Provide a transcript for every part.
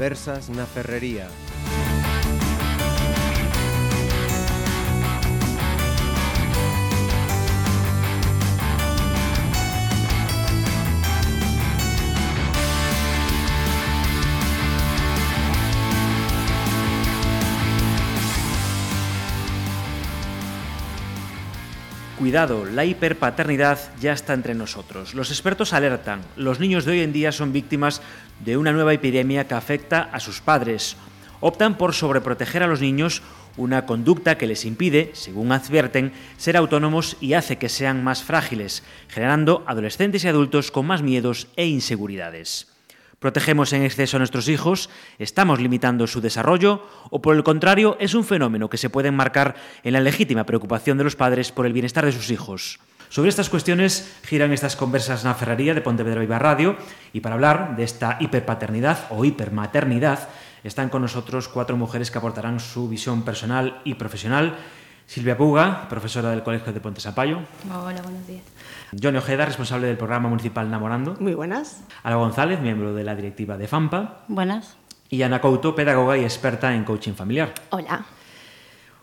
Conversas na Ferrería. Cuidado, la hiperpaternidad ya está entre nosotros. Los expertos alertan, los niños de hoy en día son víctimas de una nueva epidemia que afecta a sus padres. Optan por sobreproteger a los niños, una conducta que les impide, según advierten, ser autónomos y hace que sean más frágiles, generando adolescentes y adultos con más miedos e inseguridades. ¿Protegemos en exceso a nuestros hijos? ¿Estamos limitando su desarrollo? ¿O por el contrario, es un fenómeno que se puede enmarcar en la legítima preocupación de los padres por el bienestar de sus hijos? Sobre estas cuestiones giran estas conversas na Ferrería de Pontevedra Viva Radio y para hablar de esta hiperpaternidad o hipermaternidad están con nosotros cuatro mujeres que aportarán su visión personal y profesional. Silvia Puga, profesora del Colegio de Ponte. Hola, buenos días. Johnny Ojeda, responsable del programa municipal Namorando. Muy buenas. Ala González, miembro de la directiva de FAMPA. Buenas. Y Ana Couto, pedagoga y experta en coaching familiar. Hola.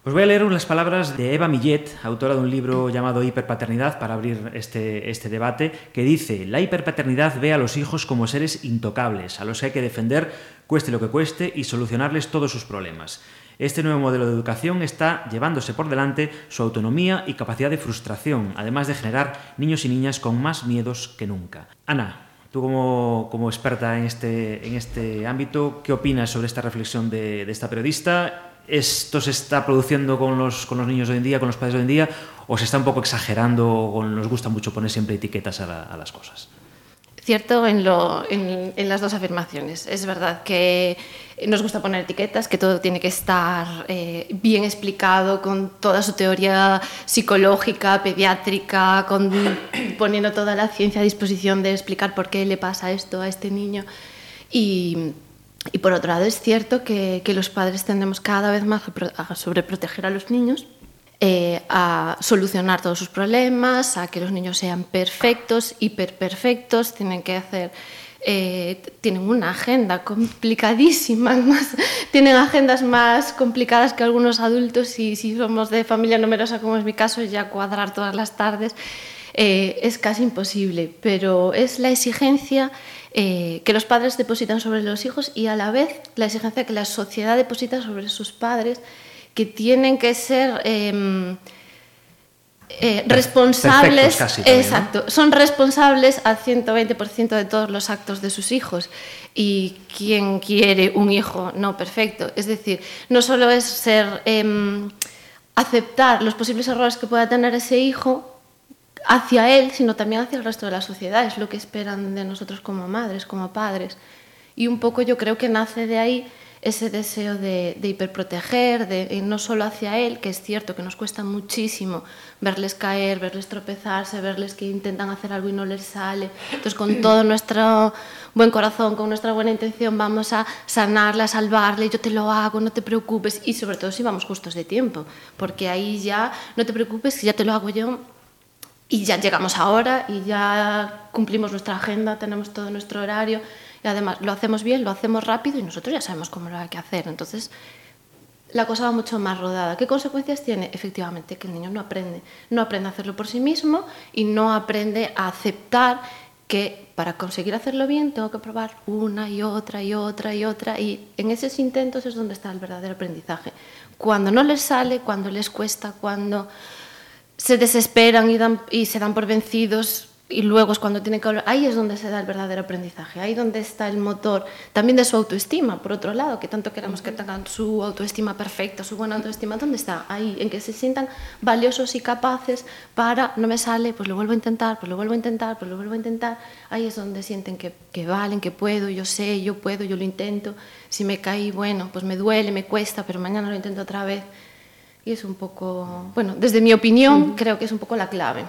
Os voy a leer unas palabras de Eva Millet, autora de un libro llamado Hiperpaternidad, para abrir este, este debate, que dice, la hiperpaternidad ve a los hijos como seres intocables, a los que hay que defender, cueste lo que cueste, y solucionarles todos sus problemas. Este nuevo modelo de educación está llevándose por delante su autonomía y capacidad de frustración, además de generar niños y niñas con más miedos que nunca. Ana, tú como, como experta en este, en este ámbito, ¿qué opinas sobre esta reflexión de, de esta periodista? ¿Esto se está produciendo con los, con los niños de hoy en día, con los padres de hoy en día, o se está un poco exagerando o nos gusta mucho poner siempre etiquetas a, la, a las cosas? Cierto en, lo, en, en, las dos afirmaciones. Es verdad que nos gusta poner etiquetas, que todo tiene que estar eh, bien explicado con toda su teoría psicológica, pediátrica, con, poniendo toda la ciencia a disposición de explicar por qué le pasa esto a este niño. Y, y por otro lado es cierto que, que los padres tendemos cada vez más a sobreproteger a los niños eh, a solucionar todos sus problemas, a que los niños sean perfectos, hiperperfectos, tienen que hacer, eh, tienen una agenda complicadísima, más, tienen agendas más complicadas que algunos adultos y si somos de familia numerosa como es mi caso, ya cuadrar todas las tardes eh, es casi imposible, pero es la exigencia que los padres depositan sobre los hijos y a la vez la exigencia que la sociedad deposita sobre sus padres que tienen que ser eh, eh, responsables, casi también, exacto, ¿no? son responsables al 120% de todos los actos de sus hijos. Y quien quiere un hijo no perfecto, es decir, no solo es ser eh, aceptar los posibles errores que pueda tener ese hijo hacia él, sino también hacia el resto de la sociedad, es lo que esperan de nosotros como madres, como padres. Y un poco yo creo que nace de ahí ese deseo de, de hiperproteger, de, y no solo hacia él, que es cierto que nos cuesta muchísimo verles caer, verles tropezarse, verles que intentan hacer algo y no les sale. Entonces, con todo nuestro buen corazón, con nuestra buena intención, vamos a sanarle, a salvarle, yo te lo hago, no te preocupes, y sobre todo si vamos justos de tiempo, porque ahí ya, no te preocupes, ya te lo hago yo, y ya llegamos ahora y ya cumplimos nuestra agenda, tenemos todo nuestro horario y además lo hacemos bien, lo hacemos rápido y nosotros ya sabemos cómo lo hay que hacer. Entonces, la cosa va mucho más rodada. ¿Qué consecuencias tiene? Efectivamente, que el niño no aprende. No aprende a hacerlo por sí mismo y no aprende a aceptar que para conseguir hacerlo bien tengo que probar una y otra y otra y otra y en esos intentos es donde está el verdadero aprendizaje. Cuando no les sale, cuando les cuesta, cuando se desesperan y, dan, y se dan por vencidos y luego es cuando tienen que hablar, ahí es donde se da el verdadero aprendizaje, ahí donde está el motor también de su autoestima, por otro lado, que tanto queremos que tengan su autoestima perfecta, su buena autoestima, ¿dónde está? Ahí, en que se sientan valiosos y capaces para, no me sale, pues lo vuelvo a intentar, pues lo vuelvo a intentar, pues lo vuelvo a intentar, ahí es donde sienten que, que valen, que puedo, yo sé, yo puedo, yo lo intento, si me caí, bueno, pues me duele, me cuesta, pero mañana lo intento otra vez, y es un poco, bueno, desde mi opinión, uh -huh. creo que es un poco la clave.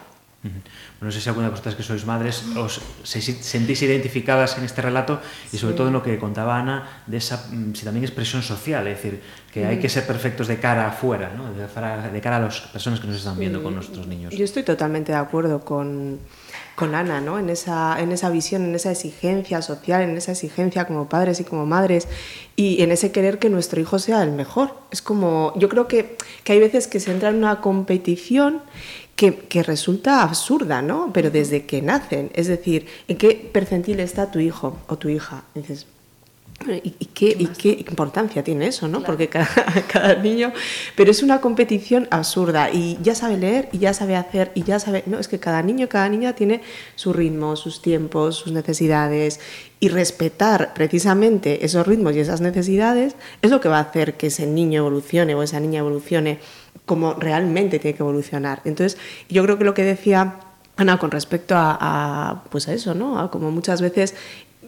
No sé si alguna de vosotras que sois madres os se, sentís identificadas en este relato y sobre sí. todo en lo que contaba Ana de esa mm, si también expresión social, es decir, que hay que ser perfectos de cara afuera, ¿no? de, cara, de cara a las personas que nos están viendo con nuestros niños. Yo estoy totalmente de acuerdo con con Ana, ¿no? En esa, en esa visión, en esa exigencia social, en esa exigencia como padres y como madres y en ese querer que nuestro hijo sea el mejor. Es como, yo creo que, que hay veces que se entra en una competición que, que, resulta absurda, ¿no? Pero desde que nacen, es decir, ¿en qué percentil está tu hijo o tu hija? dices, ¿Y, y, qué, ¿Y, qué, importancia tiene eso? ¿no? Claro. Porque cada, cada, niño... Pero es una competición absurda y ya sabe leer y ya sabe hacer y ya sabe... No, es que cada niño, cada niña tiene su ritmo, sus tiempos, sus necesidades y respetar precisamente esos ritmos y esas necesidades es lo que va a hacer que ese niño evolucione o esa niña evolucione como realmente tiene que evolucionar. Entonces, yo creo que lo que decía Ana con respecto a, pues a eso, ¿no? Como muchas veces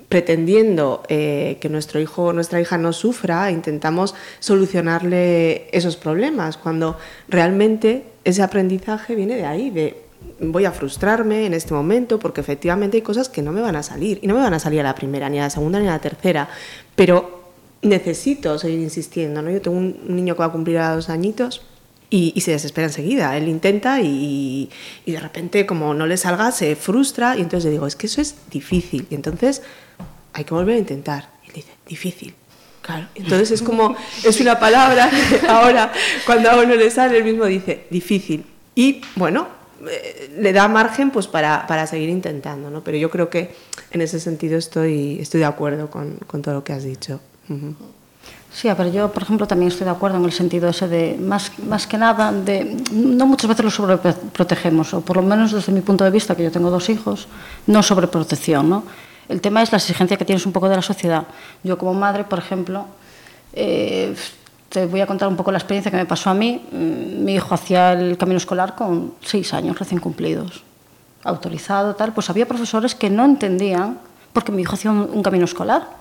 pretendiendo eh, que nuestro hijo o nuestra hija no sufra, intentamos solucionarle esos problemas, cuando realmente ese aprendizaje viene de ahí, de voy a frustrarme en este momento porque efectivamente hay cosas que no me van a salir y no me van a salir a la primera, ni a la segunda, ni a la tercera, pero necesito seguir insistiendo. ¿no? Yo tengo un niño que va a cumplir a dos añitos y, y, se desespera enseguida. Él intenta y, y, de repente, como no le salga, se frustra y entonces le digo, es que eso es difícil. Y entonces hay que volver a intentar. Y le dice, difícil. Claro. Entonces es como, es una palabra que ahora, cuando a uno le sale, el mismo dice, difícil. Y bueno, eh, le da margen pues para, para seguir intentando, ¿no? Pero yo creo que en ese sentido estoy, estoy de acuerdo con, con todo lo que has dicho. Uh -huh. Sí, a ver, yo, por ejemplo, también estoy de acuerdo en el sentido ese de, más, más que nada, de, no muchas veces lo sobreprotegemos, o por lo menos desde mi punto de vista, que yo tengo dos hijos, no sobreprotección, ¿no? El tema es la exigencia que tienes un poco de la sociedad. Yo como madre, por ejemplo, eh, te voy a contar un poco la experiencia que me pasó a mí. Mi hijo hacía el camino escolar con seis años recién cumplidos, autorizado, tal. Pues había profesores que no entendían porque mi hijo hacía un camino escolar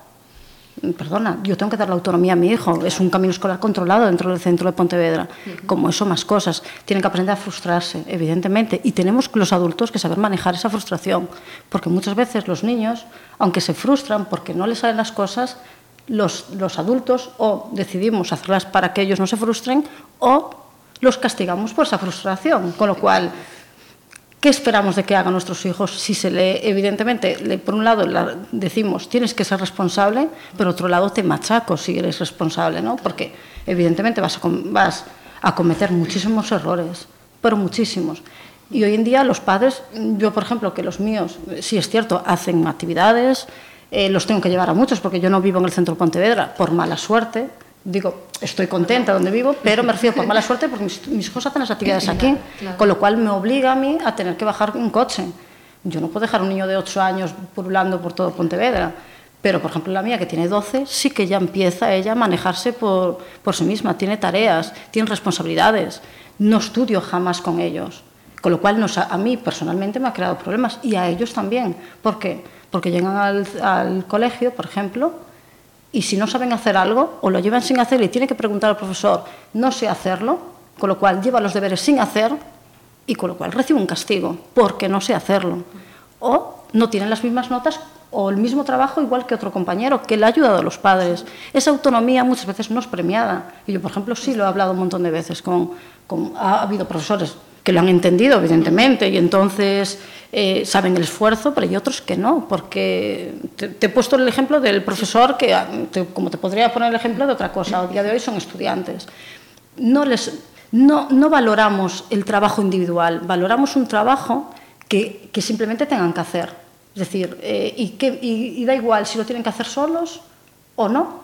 perdona, yo tengo que dar la autonomía a mi hijo, es un camino escolar controlado dentro del centro de Pontevedra, como eso más cosas, tienen que aprender a frustrarse, evidentemente, y tenemos los adultos que saber manejar esa frustración, porque muchas veces los niños, aunque se frustran porque no les salen las cosas, los, los adultos o decidimos hacerlas para que ellos no se frustren o los castigamos por esa frustración, con lo cual ¿Qué esperamos de que hagan nuestros hijos si se le, evidentemente, le, por un lado la, decimos tienes que ser responsable, pero otro lado te machaco si eres responsable, ¿no? Porque evidentemente vas a, cometer muchísimos errores, pero muchísimos. Y hoy en día los padres, yo por ejemplo, que los míos, sí es cierto, hacen actividades, eh, los tengo que llevar a muchos porque yo no vivo en el centro Pontevedra por mala suerte, digo, estoy contenta donde vivo, pero me refiero por mala suerte porque mis, mis hijos hacen las actividades aquí, claro. con lo cual me obliga a mí a tener que bajar un coche. Yo no puedo dejar a un niño de 8 años pululando por todo Pontevedra, pero por ejemplo la mía que tiene 12, sí que ya empieza ella a manejarse por, por sí misma, tiene tareas, tiene responsabilidades, no estudio jamás con ellos, con lo cual nos, a mí personalmente me ha creado problemas y a ellos también. ¿Por qué? Porque llegan al, al colegio, por ejemplo, y si no saben hacer algo o lo llevan sin hacer y tienen que preguntar al profesor, no sé hacerlo, con lo cual lleva los deberes sin hacer y con lo cual recibe un castigo porque no sé hacerlo. O no tienen las mismas notas o el mismo trabajo igual que otro compañero que le ha ayudado a los padres. Esa autonomía muchas veces no es premiada. Y yo, por ejemplo, sí lo he hablado un montón de veces con, con ha habido profesores que lo han entendido, evidentemente, y entonces eh, saben el esfuerzo, pero hay otros que no, porque te, he puesto el ejemplo del profesor que, te, como te podría poner el ejemplo de otra cosa, a día de hoy son estudiantes. No, les, no, no valoramos el trabajo individual, valoramos un trabajo que, que simplemente tengan que hacer. Es decir, eh, y, que, y da igual si lo tienen que hacer solos o no,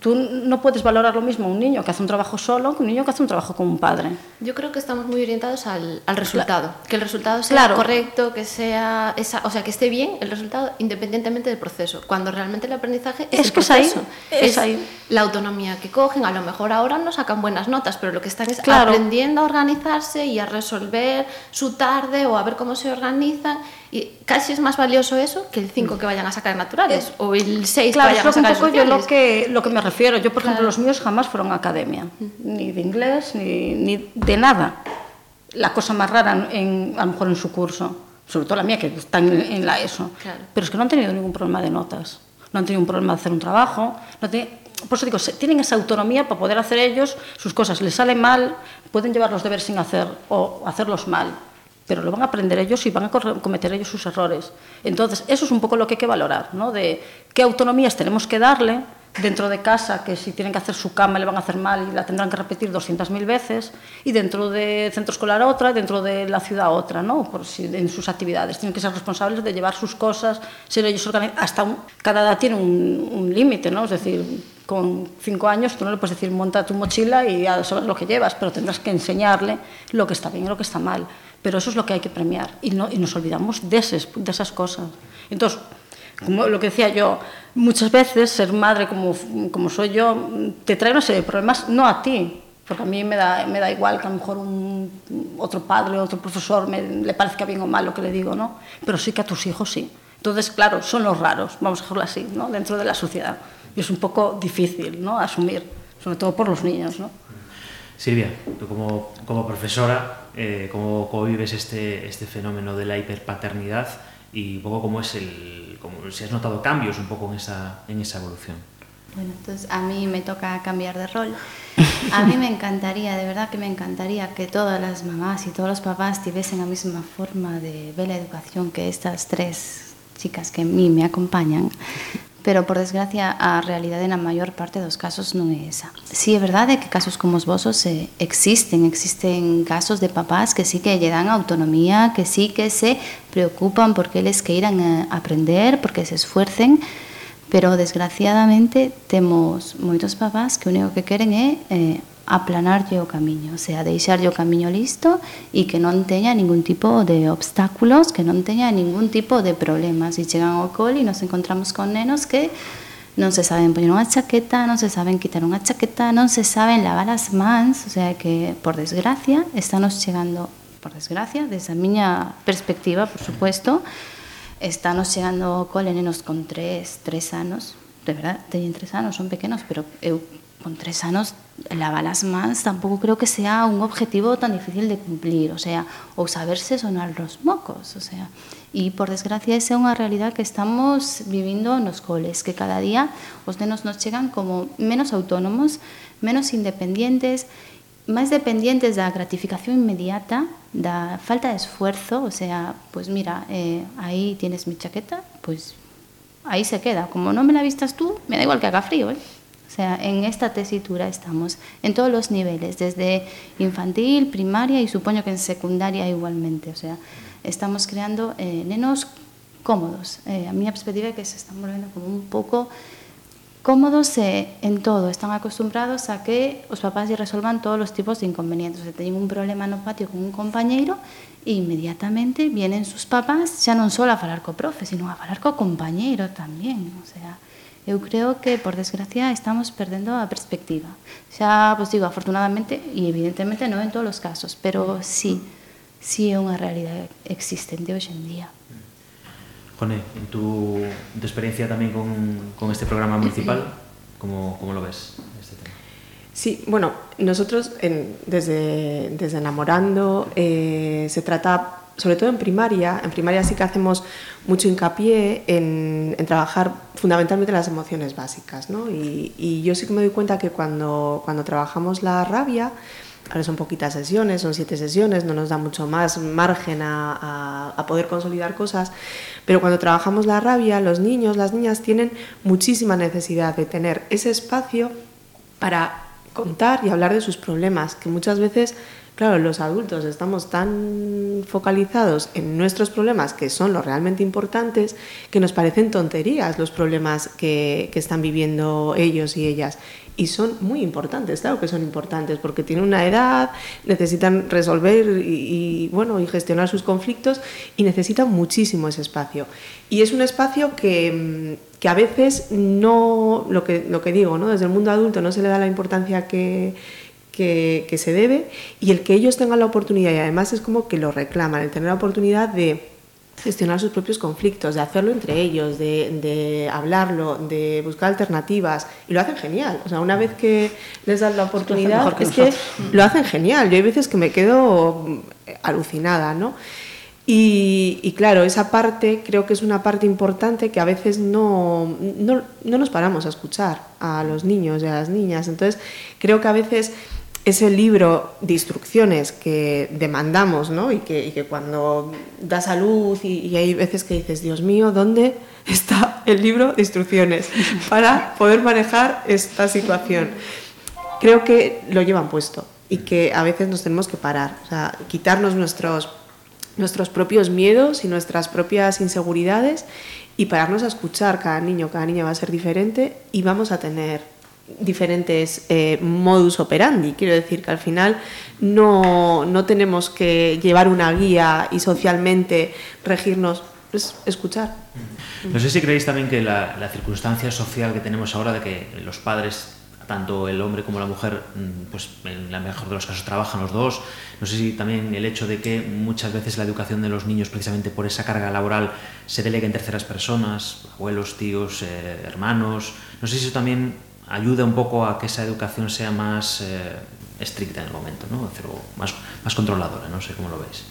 Tú no puedes valorar lo mismo un niño que hace un trabajo solo que un niño que hace un trabajo con un padre. Yo creo que estamos muy orientados al, al resultado. Claro. Que el resultado sea claro. correcto, que sea esa, o sea, que esté bien el resultado independientemente del proceso. Cuando realmente el aprendizaje es, es el que proceso. Es, ahí, es, ahí. la autonomía que cogen. A lo mejor ahora no sacan buenas notas, pero lo que están es claro. aprendiendo a organizarse y a resolver su tarde o a ver cómo se organizan y casi es más valioso eso que el 5 que vayan a sacar naturales o el 6 claro, que vayan a sacar un poco yo lo que, lo que me refiero. Yo, por claro. ejemplo, los míos jamás fueron a academia, ni de inglés, ni, ni de nada. La cosa más rara, en, a lo mejor en su curso, sobre todo la mía, que está en, en la ESO. Claro. Pero es que no han tenido ningún problema de notas, no han tenido un problema de hacer un trabajo, no tienen, por eso digo, tienen esa autonomía para poder hacer ellos sus cosas. Les sale mal, pueden llevar los deberes sin hacer o hacerlos mal pero lo van a aprender ellos y van a cometer ellos sus errores. Entonces, eso es un poco lo que hay que valorar, ¿no? De qué autonomías tenemos que darle dentro de casa, que si tienen que hacer su cama le van a hacer mal y la tendrán que repetir 200.000 veces, y dentro de centro escolar otra, dentro de la ciudad otra, ¿no? Por en sus actividades. Tienen que ser responsables de llevar sus cosas, ser ellos organizados. Hasta cada edad tiene un, un límite, ¿no? Es decir, con cinco años tú no le puedes decir monta tu mochila y ya sabes lo que llevas, pero tendrás que enseñarle lo que está bien y lo que está mal. Pero eso es lo que hay que premiar y, no, y nos olvidamos de, ese, de esas cosas. Entonces, como lo que decía yo, muchas veces ser madre como, como soy yo te trae una serie de problemas, no a ti, porque a mí me da, me da igual que a lo mejor un, otro padre, otro profesor me, le parezca bien o mal lo que le digo, ¿no? Pero sí que a tus hijos sí. Entonces, claro, son los raros, vamos a dejarlo así, ¿no? Dentro de la sociedad. Y es un poco difícil, ¿no? Asumir, sobre todo por los niños, ¿no? Silvia, tú como, como profesora, eh, ¿cómo, ¿cómo, vives este, este fenómeno de la hiperpaternidad y un poco cómo es el, como, si has notado cambios un poco en esa, en esa evolución? Bueno, entonces a mí me toca cambiar de rol. A mí me encantaría, de verdad que me encantaría que todas las mamás y todos los papás tuviesen la misma forma de ver la educación que estas tres chicas que a mí me acompañan, pero por desgracia a realidade na maior parte dos casos non é esa. Si sí, é verdade que casos como os vosos eh, existen, existen casos de papás que sí que lle dan autonomía, que sí que se preocupan porque eles que irán a eh, aprender, porque se esfuercen, pero desgraciadamente temos moitos papás que o único que queren é eh, aplanarlle o camiño, o sea, deixarlle o camiño listo e que non teña ningún tipo de obstáculos, que non teña ningún tipo de problemas. E chegan ao col e nos encontramos con nenos que non se saben poñer unha chaqueta, non se saben quitar unha chaqueta, non se saben lavar as mans, o sea que, por desgracia, estános chegando, por desgracia, desde a miña perspectiva, por supuesto, estános chegando ao cole nenos con tres, tres anos, de verdad, teñen tres anos, son pequenos, pero eu con tres anos lavalas mans tampouco creo que sea un objetivo tan difícil de cumplir, o sea, ou saberse sonar los mocos, o sea, e por desgracia esa é unha realidad que estamos vivindo nos coles, que cada día os nenos nos chegan como menos autónomos, menos independientes, máis dependientes da gratificación inmediata, da falta de esfuerzo, o sea, pues mira, eh, aí tienes mi chaqueta, pues aí se queda, como non me la vistas tú, me da igual que haga frío, eh? O sea, en esta tesitura estamos en todos los niveles, desde infantil, primaria y supongo que en secundaria igualmente. O sea, estamos creando eh, nenos cómodos. Eh, a mi perspectiva é que se están volvendo como un pouco cómodos eh, en todo, están acostumbrados a que os papás lle resolvan todos os tipos de inconvenientes. Se teñen un problema no patio con un compañeiro e inmediatamente vienen sus papás xa non só a falar co profe, sino a falar co compañeiro tamén, o sea, eu creo que, por desgracia, estamos perdendo a perspectiva. Xa, pois digo, afortunadamente, e evidentemente non en todos os casos, pero sí, sí é unha realidade existente hoxe en día. Jone, en tu, en tu experiencia tamén con, con este programa municipal, como, como lo ves este tema? Sí, bueno, nosotros en, desde, desde Enamorando eh, se trata sobre todo en primaria, en primaria sí que hacemos mucho hincapié en, trabajar fundamentalmente las emociones básicas, ¿no? Y, yo sí que me doy cuenta que cuando, cuando trabajamos la rabia, ahora son poquitas sesiones, son siete sesiones, no nos da mucho más margen a poder consolidar cosas, pero cuando trabajamos la rabia, los niños, las niñas tienen muchísima necesidad de tener ese espacio para contar y hablar de sus problemas, que muchas veces Claro, los adultos estamos tan focalizados en nuestros problemas, que son los realmente importantes, que nos parecen tonterías los problemas que, que, están viviendo ellos y ellas. Y son muy importantes, claro que son importantes, porque tienen una edad, necesitan resolver y, y, bueno, y gestionar sus conflictos y necesitan muchísimo ese espacio. Y es un espacio que, que a veces no, lo que, lo que digo, ¿no? desde el mundo adulto no se le da la importancia que que, que, se debe y el que ellos tengan la oportunidad, y además es como que lo reclaman, el tener la oportunidad de gestionar sus propios conflictos, de hacerlo entre ellos, de, de, hablarlo, de buscar alternativas, y lo hacen genial. O sea, una vez que les dan la oportunidad, que es que lo hacen genial. Yo hay veces que me quedo alucinada, ¿no? Y, y, claro, esa parte creo que es una parte importante que a veces no, no, no nos paramos a escuchar a los niños y a las niñas. Entonces, creo que a veces ese libro de instrucciones que demandamos, ¿no? Y que, cuando das a luz y, hay veces que dices, Dios mío, ¿dónde está el libro de instrucciones para poder manejar esta situación? Creo que lo llevan puesto y que a veces nos tenemos que parar, o quitarnos nuestros, nuestros propios miedos y nuestras propias inseguridades y pararnos a escuchar. Cada niño, cada niña va a ser diferente y vamos a tener diferentes eh, modus operandi. Quiero decir que al final no, no, tenemos que llevar una guía y socialmente regirnos, es escuchar. No sé si creéis también que la, la, circunstancia social que tenemos ahora de que los padres, tanto el hombre como la mujer, mm, pues en la mejor de los casos trabajan los dos. No sé si también el hecho de que muchas veces la educación de los niños, precisamente por esa carga laboral, se delega en terceras personas, abuelos, tíos, eh, hermanos. No sé si eso también ayuda un pouco a que esa educación sea máis eh, estricta en el momento, ¿no? Decir, más, máis, máis controladora, non sei como lo veis.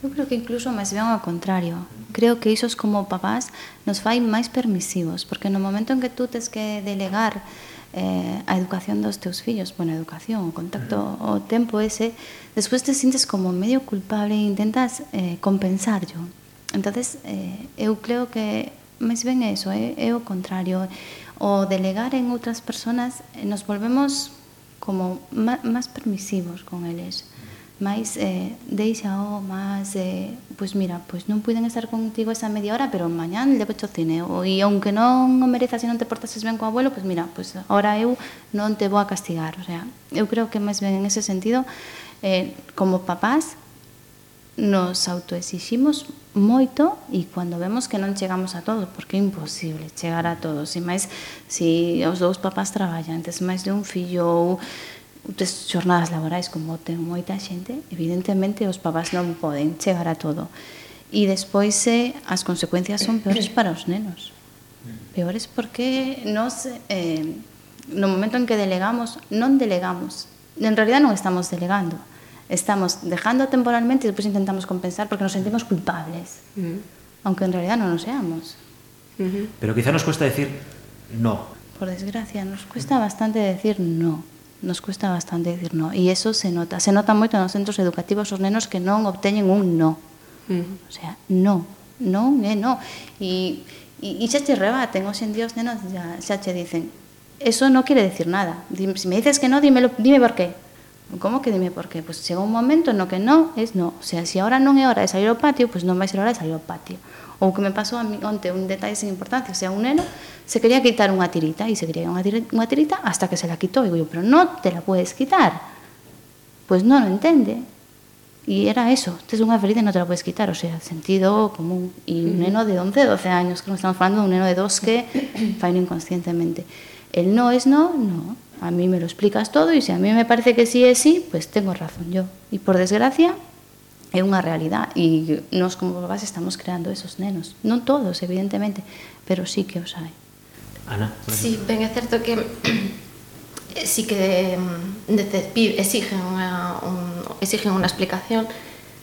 Eu creo que incluso máis ben ao contrario. Creo que isos como papás nos fai máis permisivos, porque no momento en que tú tes que delegar eh, a educación dos teus fillos, bueno, a educación, o contacto, o tempo ese, despois te sintes como medio culpable e intentas eh, compensarlo. Entonces, eh, eu creo que máis ben é eso, é, é o contrario o delegar en outras persoas eh, nos volvemos como máis permisivos con eles. Máis eh, deixao, oh, máis eh, pois mira, pois non puiden estar contigo esa media hora, pero mañán levo ao cine. O, e aunque non o merezas e non te portases ben co abuelo, pois mira, pois ahora eu non te vou a castigar, o sea, eu creo que máis ben en ese sentido eh, como papás nos autoexiximos moito e cando vemos que non chegamos a todo, porque é imposible chegar a todos, e máis se os dous papás traballan, tes máis de un fillo ou tes xornadas laborais como ten moita xente, evidentemente os papás non poden chegar a todo. E despois eh, as consecuencias son peores para os nenos. Peores porque nos eh, no momento en que delegamos, non delegamos. En realidad non estamos delegando. Estamos dejando temporalmente y después intentamos compensar porque nos sentimos culpables, uh -huh. aunque en realidad no lo seamos. Uh -huh. Pero quizá nos cuesta decir no. Por desgracia, nos cuesta bastante decir no. Nos cuesta bastante decir no. E iso se nota. Se nota moito nos centros educativos os nenos que non obteñen un no. Uh -huh. O sea, no. Non é no. E, e, e xa te rebaten. Hoxe en día os nenos xa, xa che dicen eso no quiere decir nada. Dime, si me dices que no, dímelo, dime por qué. Como que dime por qué? Pois chega un momento no que no es no. O sea, se agora non é hora de sair ao patio, pois non vai ser hora de sair ao patio. Ou que me pasou a mí onte un detalle sin importancia, o sea, un neno se quería quitar unha tirita e se quería unha tirita, unha tirita hasta que se la quitou. E digo, pero non te la puedes quitar. Pois non o entende. E era eso, tes unha ferida e non te la puedes quitar, o sea, sentido común. E un neno de 11, 12 años, que non estamos falando de un neno de 2 que faino inconscientemente. El no es no, no. A mí me lo explicas todo y si a mí me parece que sí es sí, pues tengo razón yo. Y por desgracia é unha realidad e nós como papás estamos creando esos nenos. Non todos, evidentemente, pero sí que os hai. Ana? Sí, ben é certo que sí que mm, exigen unha, un, exigen unha explicación,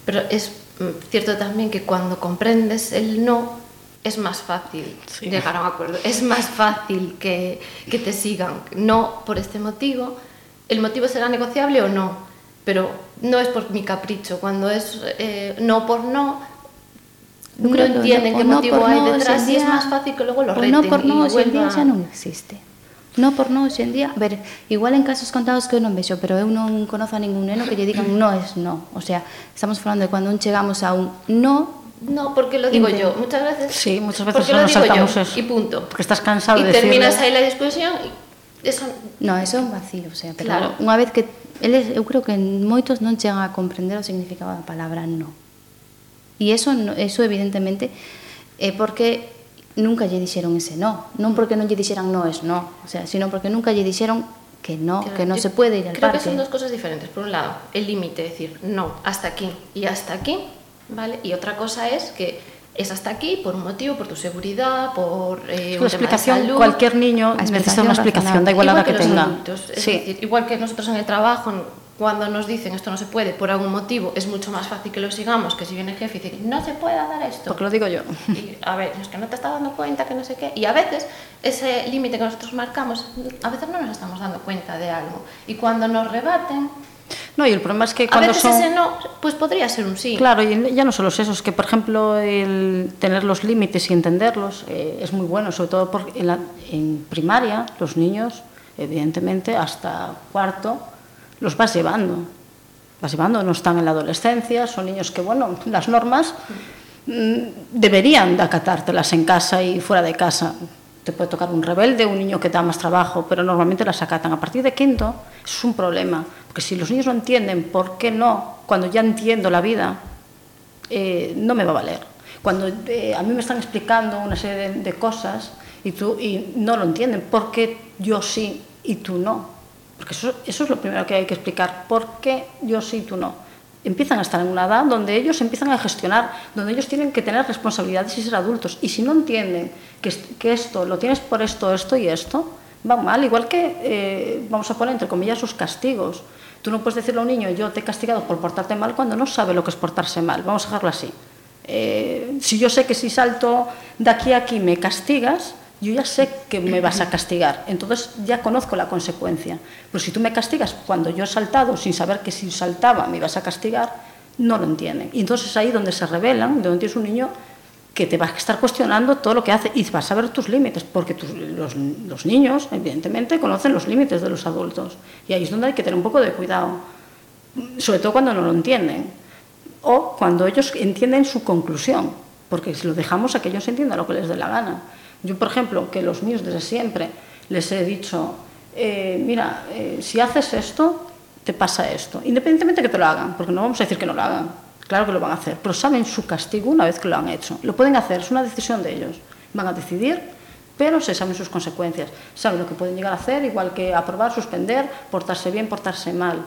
pero es mm, cierto tamén que cuando comprendes el no es más fácil sí. llegar a un acuerdo, es más fácil que, que te sigan, no por este motivo, el motivo será negociable o no, pero no es por mi capricho, cuando es eh, no por no, no creo, entienden no, qué motivo no hay detrás y es más fácil que luego lo reten. No por no, hoxe en día xa non existe. No por no, hoxe en día, a ver, igual en casos contados que eu non vexo, pero eu non conozo a ningún neno que lle digan no es no. O sea, estamos falando de cuando un chegamos a un no No, porque lo digo yo, muchas veces. Sí, muchas veces porque lo nos digo saltamos yo, eso. Y punto. Porque estás cansado y de terminas decirlo. ahí la discusión y eso No, eso é un vacío, o sea, pero claro. unha vez que eles, eu creo que moitos non chegan a comprender o significado da palabra no. E eso eso evidentemente é porque nunca lle dixeron ese no, non porque non lle dixeran no es no, o sea, sino porque nunca lle dixeron que no, claro, que no se puede ir al creo parque. Creo que son dos cosas diferentes. Por un lado, el límite, decir, no, hasta aquí y hasta aquí ¿vale? Y otra cosa es que es hasta aquí por un motivo, por tu seguridad, por eh, una explicación. Salud, cualquier niño necesita una explicación, da igual, igual la que, que tenga. Adultos, es sí. decir, igual que nosotros en el trabajo cuando nos dicen esto no se puede por algún motivo, es mucho más fácil que lo sigamos que si viene el jefe y dice no se puede dar esto. Porque lo digo yo. Y, a ver, es que no te estás dando cuenta, que no sé qué. Y a veces ese límite que nosotros marcamos, a veces no nos estamos dando cuenta de algo. Y cuando nos rebaten, No, y el problema es que a cuando veces son... ese no, pues podría ser un sí. Claro, y ya no solo es eso, es que, por ejemplo, el tener los límites y entenderlos eh, es muy bueno, sobre todo porque en, la- en primaria los niños, evidentemente, hasta cuarto, los vas llevando. Vas llevando, no están en la adolescencia, son niños que, bueno, las normas mm, deberían de acatártelas en casa y fuera de casa. Te puede tocar un rebelde, un niño que da más trabajo, pero normalmente las acatan. A partir de quinto es un problema, porque si los niños no entienden por qué no, cuando ya entiendo la vida, eh, no me va a valer. Cuando eh, a mí me están explicando una serie de, de cosas y, tú, y no lo entienden, ¿por qué yo sí y tú no? Porque eso, eso es lo primero que hay que explicar, ¿por qué yo sí y tú no? Empiezan a estar en una edad donde ellos empiezan a gestionar, donde ellos tienen que tener responsabilidades y ser adultos. Y si no entienden que, est- que esto lo tienes por esto, esto y esto, va mal. Igual que, eh, vamos a poner entre comillas, sus castigos. Tú no puedes decirle a un niño, yo te he castigado por portarte mal cuando no sabe lo que es portarse mal. Vamos a dejarlo así. Eh, si yo sé que si salto de aquí a aquí me castigas, yo ya sé que me vas a castigar. Entonces ya conozco la consecuencia. Pero si tú me castigas cuando yo he saltado sin saber que si saltaba me ibas a castigar, no lo entienden. Y entonces es ahí donde se revelan, donde tienes un niño que te va a estar cuestionando todo lo que hace y vas a ver tus límites, porque los, los niños, evidentemente, conocen los límites de los adultos. Y ahí es donde hay que tener un poco de cuidado, sobre todo cuando no lo entienden, o cuando ellos entienden su conclusión, porque si lo dejamos a que ellos entiendan lo que les dé la gana. Yo, por ejemplo, que los míos desde siempre les he dicho, eh, mira, eh, si haces esto, te pasa esto, independientemente que te lo hagan, porque no vamos a decir que no lo hagan, claro que lo van a hacer, pero saben su castigo una vez que lo han hecho. Lo pueden hacer, es una decisión de ellos. Van a decidir, pero se saben sus consecuencias, saben lo que pueden llegar a hacer, igual que aprobar, suspender, portarse bien, portarse mal,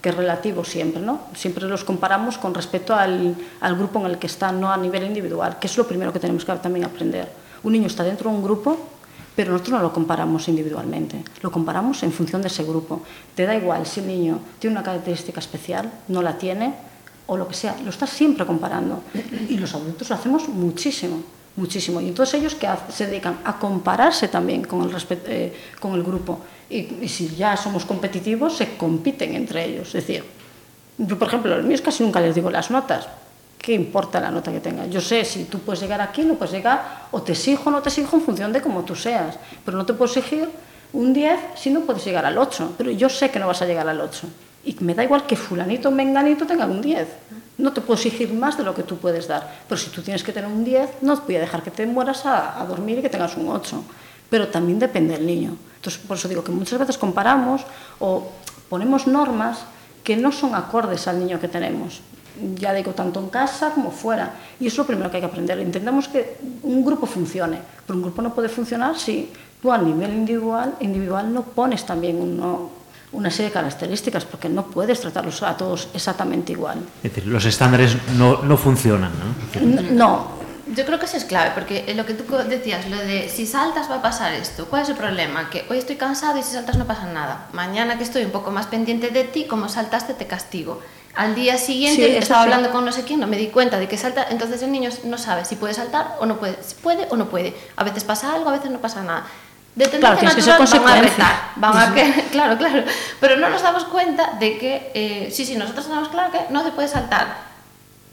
que es relativo siempre, ¿no? Siempre los comparamos con respecto al, al grupo en el que están, no a nivel individual, que es lo primero que tenemos que también aprender. Un niño está dentro de un grupo, pero nosotros no lo comparamos individualmente, lo comparamos en función de ese grupo. Te da igual si el niño tiene una característica especial, no la tiene, o lo que sea, lo estás siempre comparando. Y los adultos lo hacemos muchísimo, muchísimo. Y entonces ellos que se dedican a compararse también con el, respe- eh, con el grupo. Y, y si ya somos competitivos, se compiten entre ellos. Es decir, yo, por ejemplo, los míos casi nunca les digo las notas. ¿Qué importa la nota que tenga? Yo sé si tú puedes llegar aquí, no puedes llegar, o te exijo o no te exijo en función de cómo tú seas. Pero no te puedo exigir un 10 si no puedes llegar al 8. Pero yo sé que no vas a llegar al 8. Y me da igual que fulanito o menganito tengan un 10. No te puedo exigir más de lo que tú puedes dar. Pero si tú tienes que tener un 10, no voy a dejar que te mueras a, a dormir y que tengas un 8. Pero también depende del niño. Entonces, por eso digo que muchas veces comparamos o ponemos normas que no son acordes al niño que tenemos. Ya digo, tanto en casa como fuera. Y eso es lo primero que hay que aprender. Intentamos que un grupo funcione, pero un grupo no puede funcionar si tú a nivel individual, individual no pones también uno, una serie de características, porque no puedes tratarlos a todos exactamente igual. Es decir, los estándares no, no funcionan, ¿no? N- No, Yo creo que eso es clave, porque lo que tú decías, lo de si saltas va a pasar esto. ¿Cuál es el problema? Que hoy estoy cansado y si saltas no pasa nada. Mañana que estoy un poco más pendiente de ti, como saltaste te castigo. Al día siguiente Sí, estaba sí. hablando con no sé quién, no me di cuenta de que salta, entonces el niño no sabe si puede saltar o no puede, si puede o no puede. A veces pasa algo, a veces no pasa nada. De Claro, tienes que ser natural van a consecuente. retar, van a que, claro, claro, pero no nos damos cuenta de que, eh, sí, sí, nosotros tenemos claro que no se puede saltar,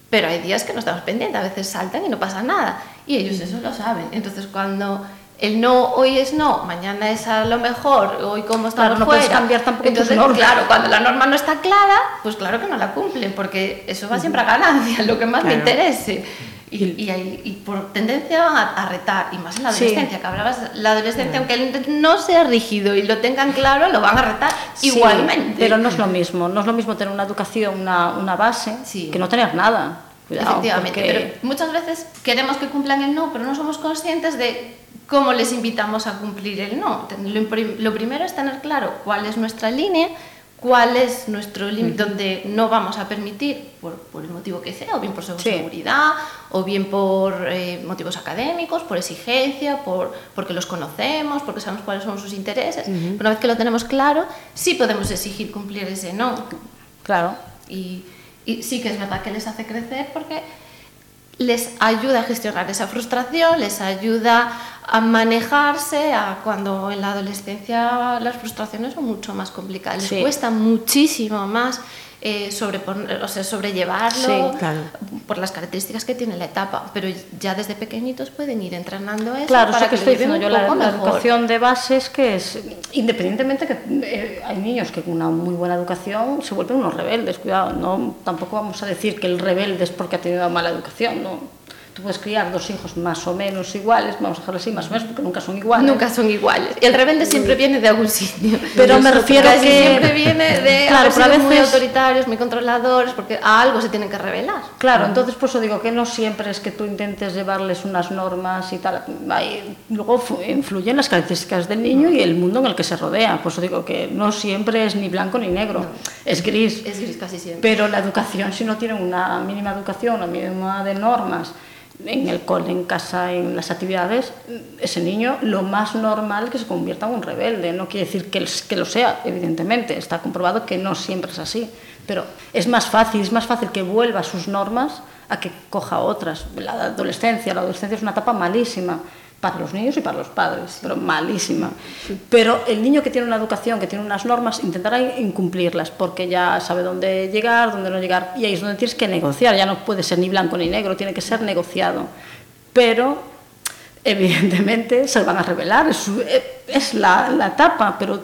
pero hay días que no estamos pendientes, a veces saltan y no pasa nada. Y ellos eso lo saben. Entonces, cuando el no hoy es no, mañana es a lo mejor, hoy como estamos Claro, no fuera. puedes cambiar tampoco tus Entonces, normas. claro, cuando la norma no está clara, pues claro que no la cumplen, porque eso va siempre a ganancia, lo que más Claro. interese. Y, y, y por tendencia van a, a retar, y más en la Sí. adolescencia, que hablabas, la adolescencia, aunque no sea rígido y lo tengan claro, lo van a retar Sí, igualmente. pero no es lo mismo. No es lo mismo tener una educación, una, una base, Sí. que no tener nada. Cuidado, Efectivamente, porque- pero muchas veces queremos que cumplan el no, pero no somos conscientes de cómo les invitamos a cumplir el no. Lo, primero es tener claro cuál es nuestra línea, cuál es nuestro límite donde no vamos a permitir, por, por el motivo que sea, o bien por su Sí. seguridad, o bien por eh, motivos académicos, por exigencia, por, porque los conocemos, porque sabemos cuáles son sus intereses. Una vez que lo tenemos claro, sí podemos exigir cumplir ese no. Claro. Y, y sí que es verdad que les hace crecer porque les ayuda a gestionar esa frustración, les ayuda a manejarse, a cuando en la adolescencia las frustraciones son mucho más complicadas, Sí. les cuesta muchísimo más eh, sobreponer- o sea, sobrellevarlo Sí, claro. por las características que tiene la etapa, pero ya desde pequeñitos pueden ir entrenando eso Claro, para eso que lo estoy diciendo yo, un la, la educación de base es que es, independientemente que eh, hay niños que con una muy buena educación se vuelven unos rebeldes, cuidado, no, tampoco vamos a decir que el rebelde es porque ha tenido mala educación, no. Tú puedes criar dos hijos más o menos iguales, vamos a dejarlo así, más o menos, porque nunca son iguales. Nunca son iguales. Y el rebelde siempre viene de algún sitio. Pero me refiero Casi que- siempre viene de Claro, pero a sido muy veces- autoritarios, muy controladores, porque a algo se tienen que revelar. Claro, entonces por eso digo que no siempre es que tú intentes llevarles unas normas y tal. Hay- luego influyen las características del niño y el mundo en el que se rodea. Por eso digo que no siempre es ni blanco ni negro, es gris. Es gris casi siempre. Pero la educación, si no tienen una mínima educación, una mínima de normas en el cole, en casa, en las actividades, ese niño lo más normal que se convierta en un rebelde. No quiere decir que, que lo sea, evidentemente. Está comprobado que no siempre es así. Pero es más fácil, es más fácil que vuelva a sus normas a que coja otras. La adolescencia, la adolescencia es una etapa malísima para los niños y para los padres, pero malísima. Pero el niño que tiene una educación, que tiene unas normas, intentará incumplirlas porque ya sabe dónde llegar, dónde no llegar, y ahí es donde tienes que negociar, ya no puede ser ni blanco ni negro, tiene que ser negociado. Pero evidentemente se van a revelar, es, es la, la etapa, pero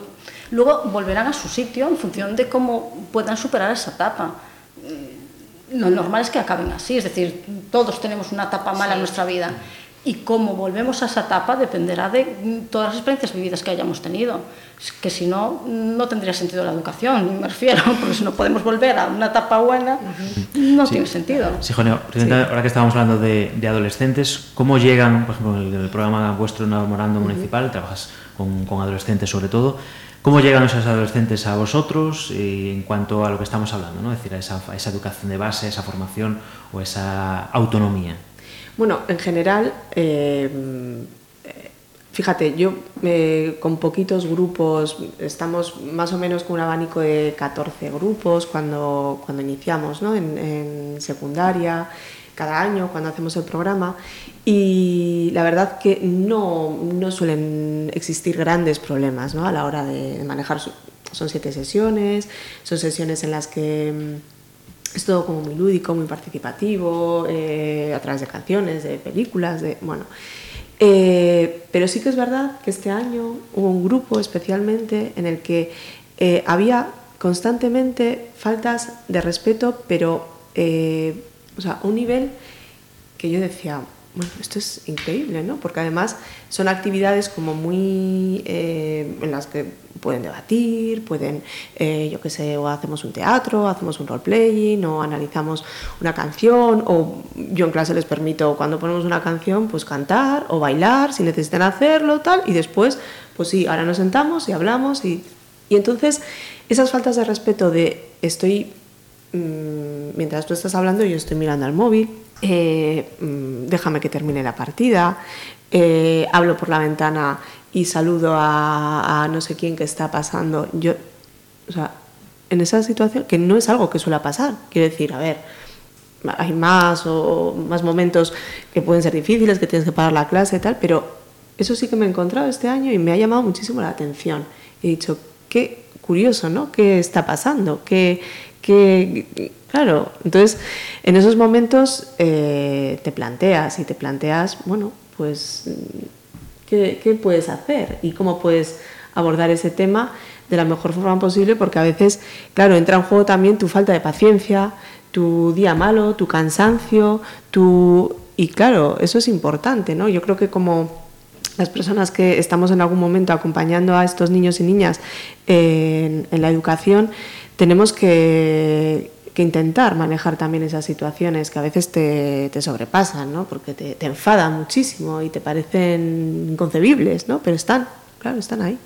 luego volverán a su sitio en función de cómo puedan superar esa etapa. Lo normal es que acaben así, es decir, todos tenemos una etapa mala en nuestra vida y cómo volvemos a esa etapa dependerá de todas las experiencias vividas que hayamos tenido, Es que si no, no tendría sentido la educación, me refiero, porque si no podemos volver a una etapa buena, no Sí. tiene sentido. Sí, Jonio, presidenta, ahora que estábamos hablando de, de adolescentes, ¿cómo llegan, por ejemplo, en el, el programa vuestro enamorando municipal, trabajas con, con adolescentes sobre todo, ¿cómo llegan esos adolescentes a vosotros y en cuanto a lo que estamos hablando, ¿no? es decir, a esa, a esa educación de base, esa formación o esa autonomía? Bueno, en general, eh, fíjate, yo eh, con poquitos grupos, estamos más o menos con un abanico de 14 grupos cuando, cuando iniciamos ¿no? en, secundaria, cada año cuando hacemos el programa y la verdad que no, no suelen existir grandes problemas ¿no? a la hora de, manejar, son siete sesiones, son sesiones en las que... es todo como muy lúdico, muy participativo, eh, a través de canciones, de películas, de bueno. Eh, pero sí que es verdad que este año hubo un grupo especialmente en el que eh, había constantemente faltas de respeto, pero o sea, un nivel que yo decía, bueno, esto es increíble, ¿no? Porque además son actividades como muy en las que pueden debatir, pueden, eh, yo qué sé, o hacemos un teatro, hacemos un role-playing, o analizamos una canción, o yo en clase les permito, cuando ponemos una canción, pues cantar o bailar, si necesitan hacerlo, tal, y después, pues sí, ahora nos sentamos y hablamos, y, y entonces esas faltas de respeto de estoy mm, mientras tú estás hablando yo estoy mirando al móvil, eh, mm, déjame que termine la partida, eh, hablo por la ventana y saludo a, a no sé quién que está pasando. Yo, o sea, en esa situación, que no es algo que suele pasar, quiero decir, a ver, hay más o más momentos que pueden ser difíciles, que tienes que parar la clase y tal, pero eso sí que me he encontrado este año y me ha llamado muchísimo la atención. He dicho, qué curioso, ¿no? ¿Qué está pasando? ¿Qué, qué... Claro, entonces en esos momentos eh, te planteas y te planteas, bueno, pues, ¿qué, ¿qué puedes hacer? Y cómo puedes abordar ese tema de la mejor forma posible, porque a veces, claro, entra en juego también tu falta de paciencia, tu día malo, tu cansancio, tu... Y claro, eso es importante, ¿no? Yo creo que como las personas que estamos en algún momento acompañando a estos niños y niñas en la educación, tenemos que, que, intentar manejar también esas situaciones que a veces te, te sobrepasan, ¿no? porque te, te, enfadan muchísimo y te parecen inconcebibles, ¿no? pero están, claro, están ahí.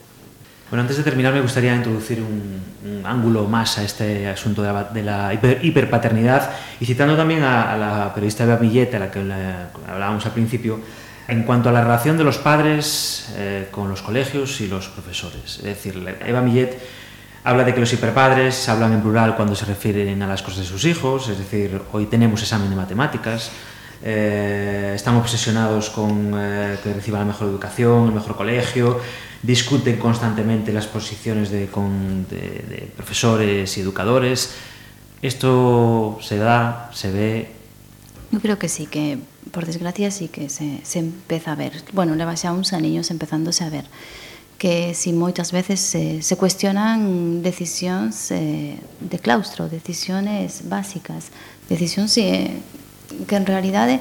Bueno, antes de terminar me gustaría introducir un, un ángulo más a este asunto de la, de la hiper, hiperpaternidad y citando también a, a la periodista Eva Millet, a la que la, hablábamos al principio, en cuanto a la relación de los padres eh, con los colegios y los profesores. Es decir, Eva Millet Habla de que los hiperpadres hablan en plural cuando se refieren a las cosas de sus hijos, es decir, hoy tenemos examen de matemáticas, eh, están obsesionados con eh, que reciban la mejor educación, el mejor colegio, discuten constantemente las posiciones de, con, de, de profesores y educadores. Esto se da, se ve. Yo creo que sí, que por desgracia sí que se, se empeza a ver. Bueno, leva xa uns aniños empezándose a ver que si moitas veces se, se cuestionan decisións eh, de claustro, decisiones básicas, decisións eh, que en realidade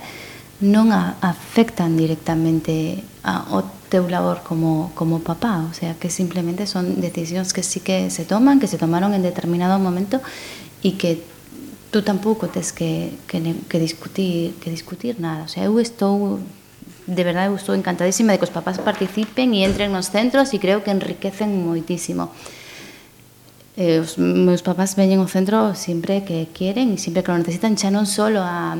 non a, afectan directamente a, o teu labor como, como papá, o sea, que simplemente son decisións que sí que se toman, que se tomaron en determinado momento e que tú tampouco tes que, que, que discutir que discutir nada, o sea, eu estou de verdade eu estou encantadísima de que os papás participen e entren nos centros e creo que enriquecen moitísimo. Eh, os meus papás veñen ao centro sempre que queren e sempre que lo necesitan, xa non só a,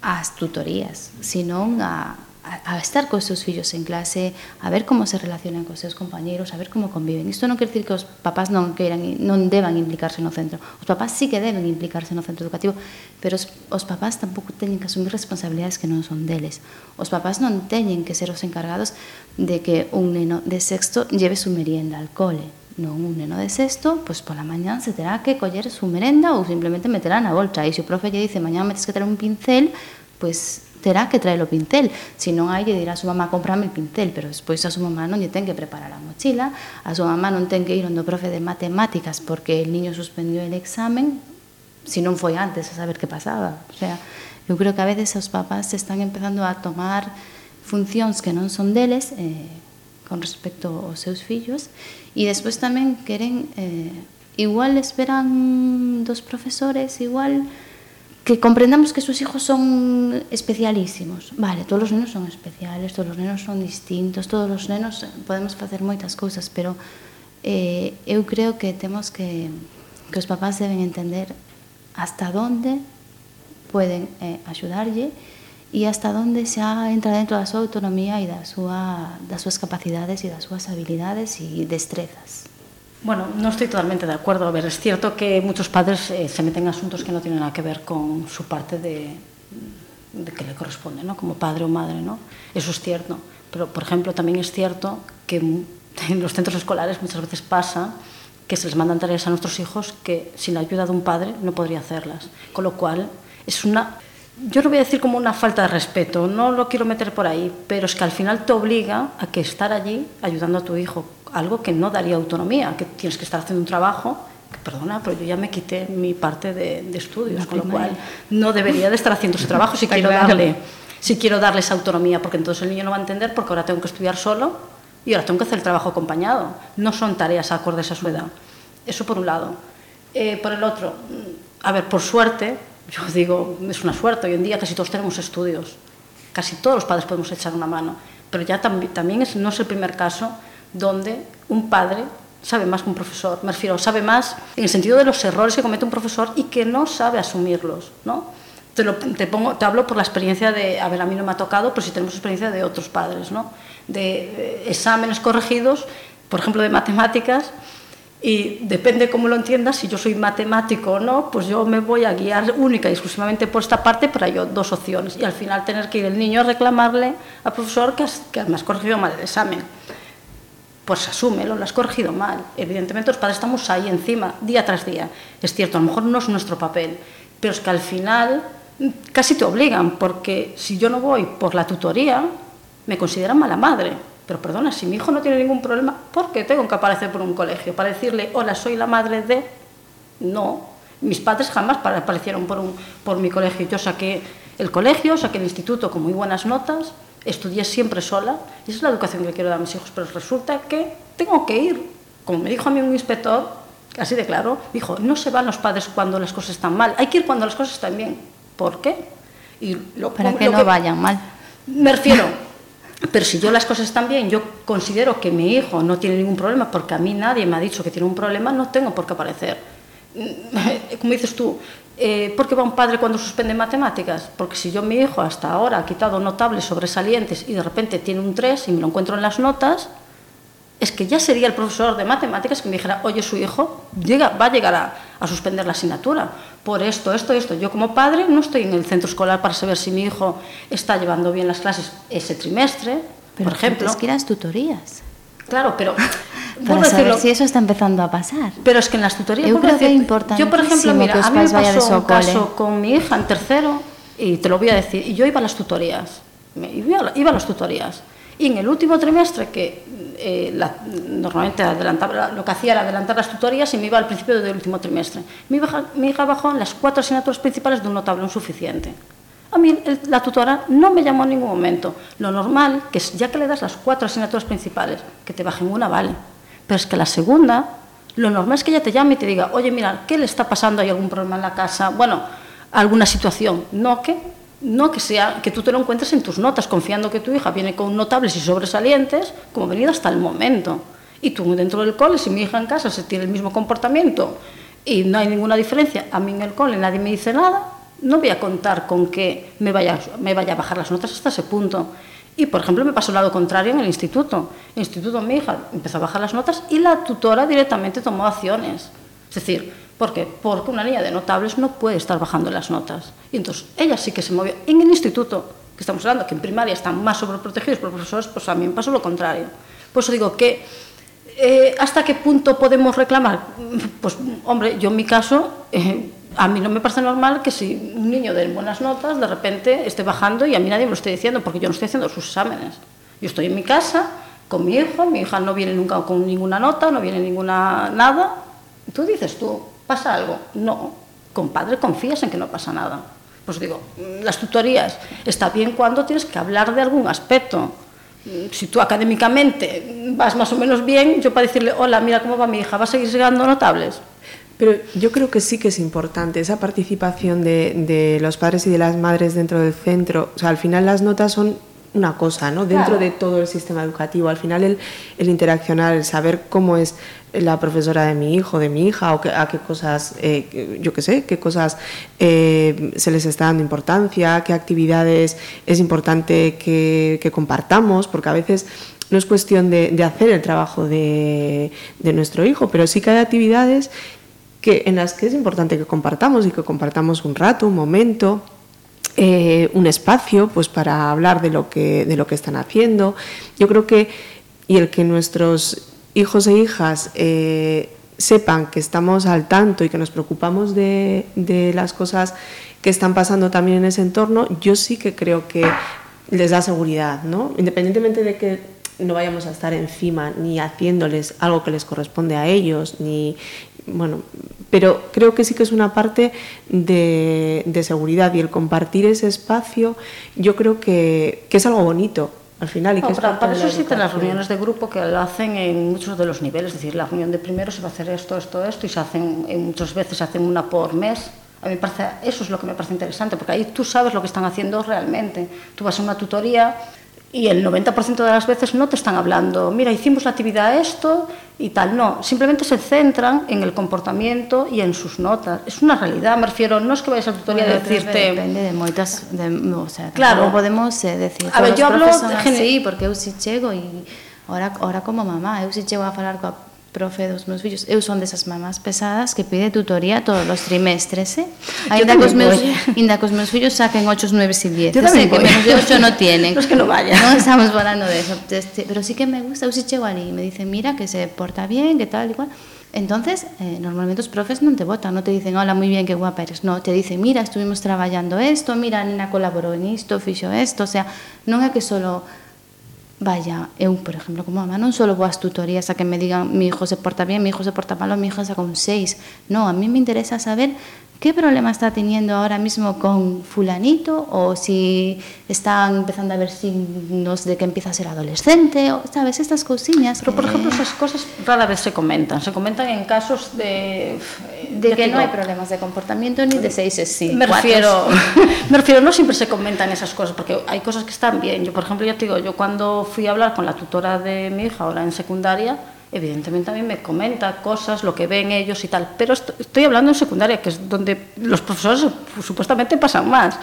as tutorías, sino a, a, a, estar cos seus fillos en clase, a ver como se relacionan cos seus compañeros, a ver como conviven. Isto non quer dicir que os papás non queiran non deban implicarse no centro. Os papás sí que deben implicarse no centro educativo, pero os, os papás tampouco teñen que asumir responsabilidades que non son deles. Os papás non teñen que ser os encargados de que un neno de sexto lleve su merienda al cole. Non, un neno de sexto, pois pola mañán se terá que coller su merenda ou simplemente meterá na bolsa. E se o profe lle dice, mañán metes que ter un pincel, pois terá que traer o pincel. se non hai lle dirá a súa mamá comprame el pincel, pero despois a súa mamá non lle ten que preparar a mochila, a súa mamá non ten que ir onde o profe de matemáticas porque el niño suspendió el examen, se non foi antes a saber que pasaba. O sea, eu creo que a veces os papás están empezando a tomar funcións que non son deles eh, con respecto aos seus fillos e despois tamén queren eh, igual esperan dos profesores, igual que comprendamos que sus hijos son especialísimos. Vale, todos os nenos son especiales, todos os nenos son distintos, todos os nenos podemos facer moitas cousas, pero eh, eu creo que temos que, que os papás deben entender hasta onde poden eh, axudarlle e hasta onde xa entra dentro da súa autonomía e da súa, das súas capacidades e das súas habilidades e destrezas. Bueno, no estoy totalmente de acuerdo. A ver, es cierto que muchos padres eh, se meten en asuntos que no tienen nada que ver con su parte de, de que le corresponde, ¿no? Como padre o madre, ¿no? Eso es cierto. Pero, por ejemplo, también es cierto que en los centros escolares muchas veces pasa que se les mandan tareas a nuestros hijos que sin la ayuda de un padre no podría hacerlas. Con lo cual, es una yo no voy a decir como una falta de respeto, no lo quiero meter por ahí, pero es que al final te obliga a que estar allí ayudando a tu hijo, algo que no daría autonomía, que tienes que estar haciendo un trabajo, que, perdona, pero yo ya me quité mi parte de, de estudios, con lo cual no debería de estar haciendo ese trabajo si quiero darle si quiero darle esa autonomía, porque entonces el niño no va a entender porque ahora tengo que estudiar solo y ahora tengo que hacer el trabajo acompañado. No son tareas acordes a su edad. Eso por un lado. Eh, por el otro, a ver, por suerte, yo digo, es una suerte, hoy en día casi todos tenemos estudios, casi todos los padres podemos echar una mano, pero ya tam también es, no es el primer caso donde un padre sabe más que un profesor, me refiero, sabe más en el sentido de los errores que comete un profesor y que no sabe asumirlos, ¿no? Te, lo, te, pongo, te hablo por la experiencia de, a ver, a mí no me ha tocado, pero sí tenemos experiencia de otros padres, ¿no? De eh, exámenes corregidos, por ejemplo, de matemáticas, y depende cómo lo entiendas, si yo soy matemático o no, pues yo me voy a guiar única y exclusivamente por esta parte, pero hay dos opciones. Y al final tener que ir el niño a reclamarle al profesor que, has, que me has corregido mal el examen. Pues asúmelo, lo has corregido mal. Evidentemente los padres estamos ahí encima, día tras día. Es cierto, a lo mejor no es nuestro papel, pero es que al final casi te obligan, porque si yo no voy por la tutoría, me consideran mala madre pero perdona, si mi hijo no tiene ningún problema, ¿por qué tengo que aparecer por un colegio? Para decirle, hola, soy la madre de... No, mis padres jamás aparecieron por, un, por mi colegio. Yo saqué el colegio, saqué el instituto con muy buenas notas, estudié siempre sola, y esa es la educación que quiero dar a mis hijos, pero resulta que tengo que ir. Como me dijo a mí un inspector, así de claro, dijo, no se van los padres cuando las cosas están mal, hay que ir cuando las cosas están bien. ¿Por qué? Y lo, Para que lo no que, vayan mal. Me refiero, Pero si yo las cosas están bien, yo considero que mi hijo no tiene ningún problema, porque a mí nadie me ha dicho que tiene un problema, no tengo por qué aparecer. Como dices tú, eh, ¿por qué va un padre cuando suspende matemáticas? Porque si yo mi hijo hasta ahora ha quitado notables sobresalientes y de repente tiene un 3 y me lo encuentro en las notas, es que ya sería el profesor de matemáticas que me dijera, oye, su hijo llega, va a llegar a, a, suspender la asignatura por esto, esto, esto. Yo como padre no estoy en el centro escolar para saber si mi hijo está llevando bien las clases ese trimestre, pero por ejemplo. Es que las tutorías. Claro, pero... Para saber decirlo, si eso está empezando a pasar. Pero es que en las tutorías... Yo creo que es importante. Yo, por ejemplo, mira, a mí me pasó un caso con mi hija en tercero, y te lo voy a decir, y yo iba a las tutorías, iba, iba a las tutorías. Y en el último trimestre, que eh, la, normalmente adelantaba, lo que hacía era adelantar las tutorías y me iba al principio del último trimestre. Mi hija, mi hija bajó en las cuatro asignaturas principales de un notable insuficiente. A mí el, la tutora no me llamó en ningún momento. Lo normal, que es ya que le das las cuatro asignaturas principales, que te bajen una, vale. Pero es que la segunda, lo normal es que ella te llame y te diga, oye, mira, ¿qué le está pasando? ¿Hay algún problema en la casa? Bueno, alguna situación. No que no que sea que tú te lo encuentres en tus notas, confiando que tu hija viene con notables y sobresalientes, como ha venido hasta el momento. Y tú dentro del cole, si mi hija en casa se tiene el mismo comportamiento y no hay ninguna diferencia, a mí en el cole nadie me dice nada, no voy a contar con que me vaya, me vaya a bajar las notas hasta ese punto. Y, por ejemplo, me pasó lado contrario en el instituto. En el instituto mi hija empezó a bajar las notas y la tutora directamente tomó acciones. Es decir, ¿Por qué? Porque una niña de notables no puede estar bajando las notas. Y entonces ella sí que se movió. En el instituto, que estamos hablando, que en primaria están más sobreprotegidos por profesores, pues me pasó lo contrario. Por eso digo que eh, ¿hasta qué punto podemos reclamar? Pues, hombre, yo en mi caso, eh, a mí no me parece normal que si un niño de buenas notas de repente esté bajando y a mí nadie me lo esté diciendo, porque yo no estoy haciendo sus exámenes. Yo estoy en mi casa con mi hijo, mi hija no viene nunca con ninguna nota, no viene ninguna nada. Tú dices tú, ¿Pasa algo? No. Compadre, confías en que no pasa nada. Pues digo, las tutorías está bien cuando tienes que hablar de algún aspecto. Si tú académicamente vas más o menos bien, yo para decirle, hola, mira cómo va mi hija, ¿va a seguir llegando notables? Pero yo creo que sí que es importante esa participación de, de, los padres y de las madres dentro del centro. O sea, al final las notas son una cosa, ¿no? Dentro claro. de todo el sistema educativo. Al final el, el interaccionar, el saber cómo es la profesora de mi hijo, de mi hija, o que, a qué cosas, eh, yo qué sé, qué cosas eh, se les está dando importancia, qué actividades es importante que, que compartamos, porque a veces no es cuestión de, de hacer el trabajo de, de, nuestro hijo, pero sí que hay actividades que, en las que es importante que compartamos y que compartamos un rato, un momento, eh, un espacio pues para hablar de lo que de lo que están haciendo. Yo creo que y el que nuestros hijos e hijas eh, sepan que estamos al tanto y que nos preocupamos de, de, las cosas que están pasando también en ese entorno, yo sí que creo que les da seguridad, ¿no? Independientemente de que no vayamos a estar encima ni haciéndoles algo que les corresponde a ellos, ni bueno, pero creo que sí que es una parte de, de seguridad y el compartir ese espacio, yo creo que, que es algo bonito al final. Y no, que es para, para eso existen las reuniones de grupo que lo hacen en muchos de los niveles, es decir, la reunión de primero se va a hacer esto, esto, esto, y se hacen, muchas veces se hacen una por mes. A mí me parece, eso es lo que me parece interesante, porque ahí tú sabes lo que están haciendo realmente. Tú vas a una tutoría y el 90% de las veces no te están hablando, mira, hicimos la actividad esto y tal, no, simplemente se centran en el comportamiento y en sus notas. Es una realidad, me refiero, no es que vayas a tutoría bueno, a decirte... Depende de moitas, de, o sea, claro. podemos eh, decir, a ver, yo hablo... Gener... Sí, porque eu si chego e ahora, ahora como mamá, eu si chego a falar coa profe dos meus fillos. Eu son desas mamás pesadas que pide tutoría todos os trimestres, eh? Ainda cos meus, ainda cos meus fillos saquen 8, 9 e 10. Eu sei que menos de 8 non tienen. Los que non vaya. Non estamos falando de eso. Este, pero sí que me gusta, eu si chego ali e me dicen, mira, que se porta bien, que tal, igual. Entonces, eh, normalmente os profes non te votan, non te dicen, hola, moi bien, que guapa eres. No, te dicen, mira, estuvimos traballando esto, mira, a nena colaborou en isto, fixo esto. O sea, non é que solo Vaya, eu, por exemplo, como mamá, non só vou ás tutorías a que me digan mi hijo se porta bien, mi hijo se porta malo, mi hijo saca un 6. No, a mí me interesa saber qué problema está teniendo ahora mismo con fulanito o si están empezando a ver signos de que empieza a ser adolescente, o, ¿sabes? Estas cosillas. Pero, por ejemplo, esas cosas rara vez se comentan. Se comentan en casos de... De que no hay problemas de comportamiento ni de seis sí. Me refiero, me refiero, no siempre se comentan esas cosas, porque hay cosas que están bien. Yo, por ejemplo, ya te digo, yo cuando fui a hablar con la tutora de mi hija, ahora en secundaria, evidentemente a mí me comenta cosas, lo que ven ellos y tal, pero estoy hablando en secundaria, que es donde los profesores supuestamente pasan más.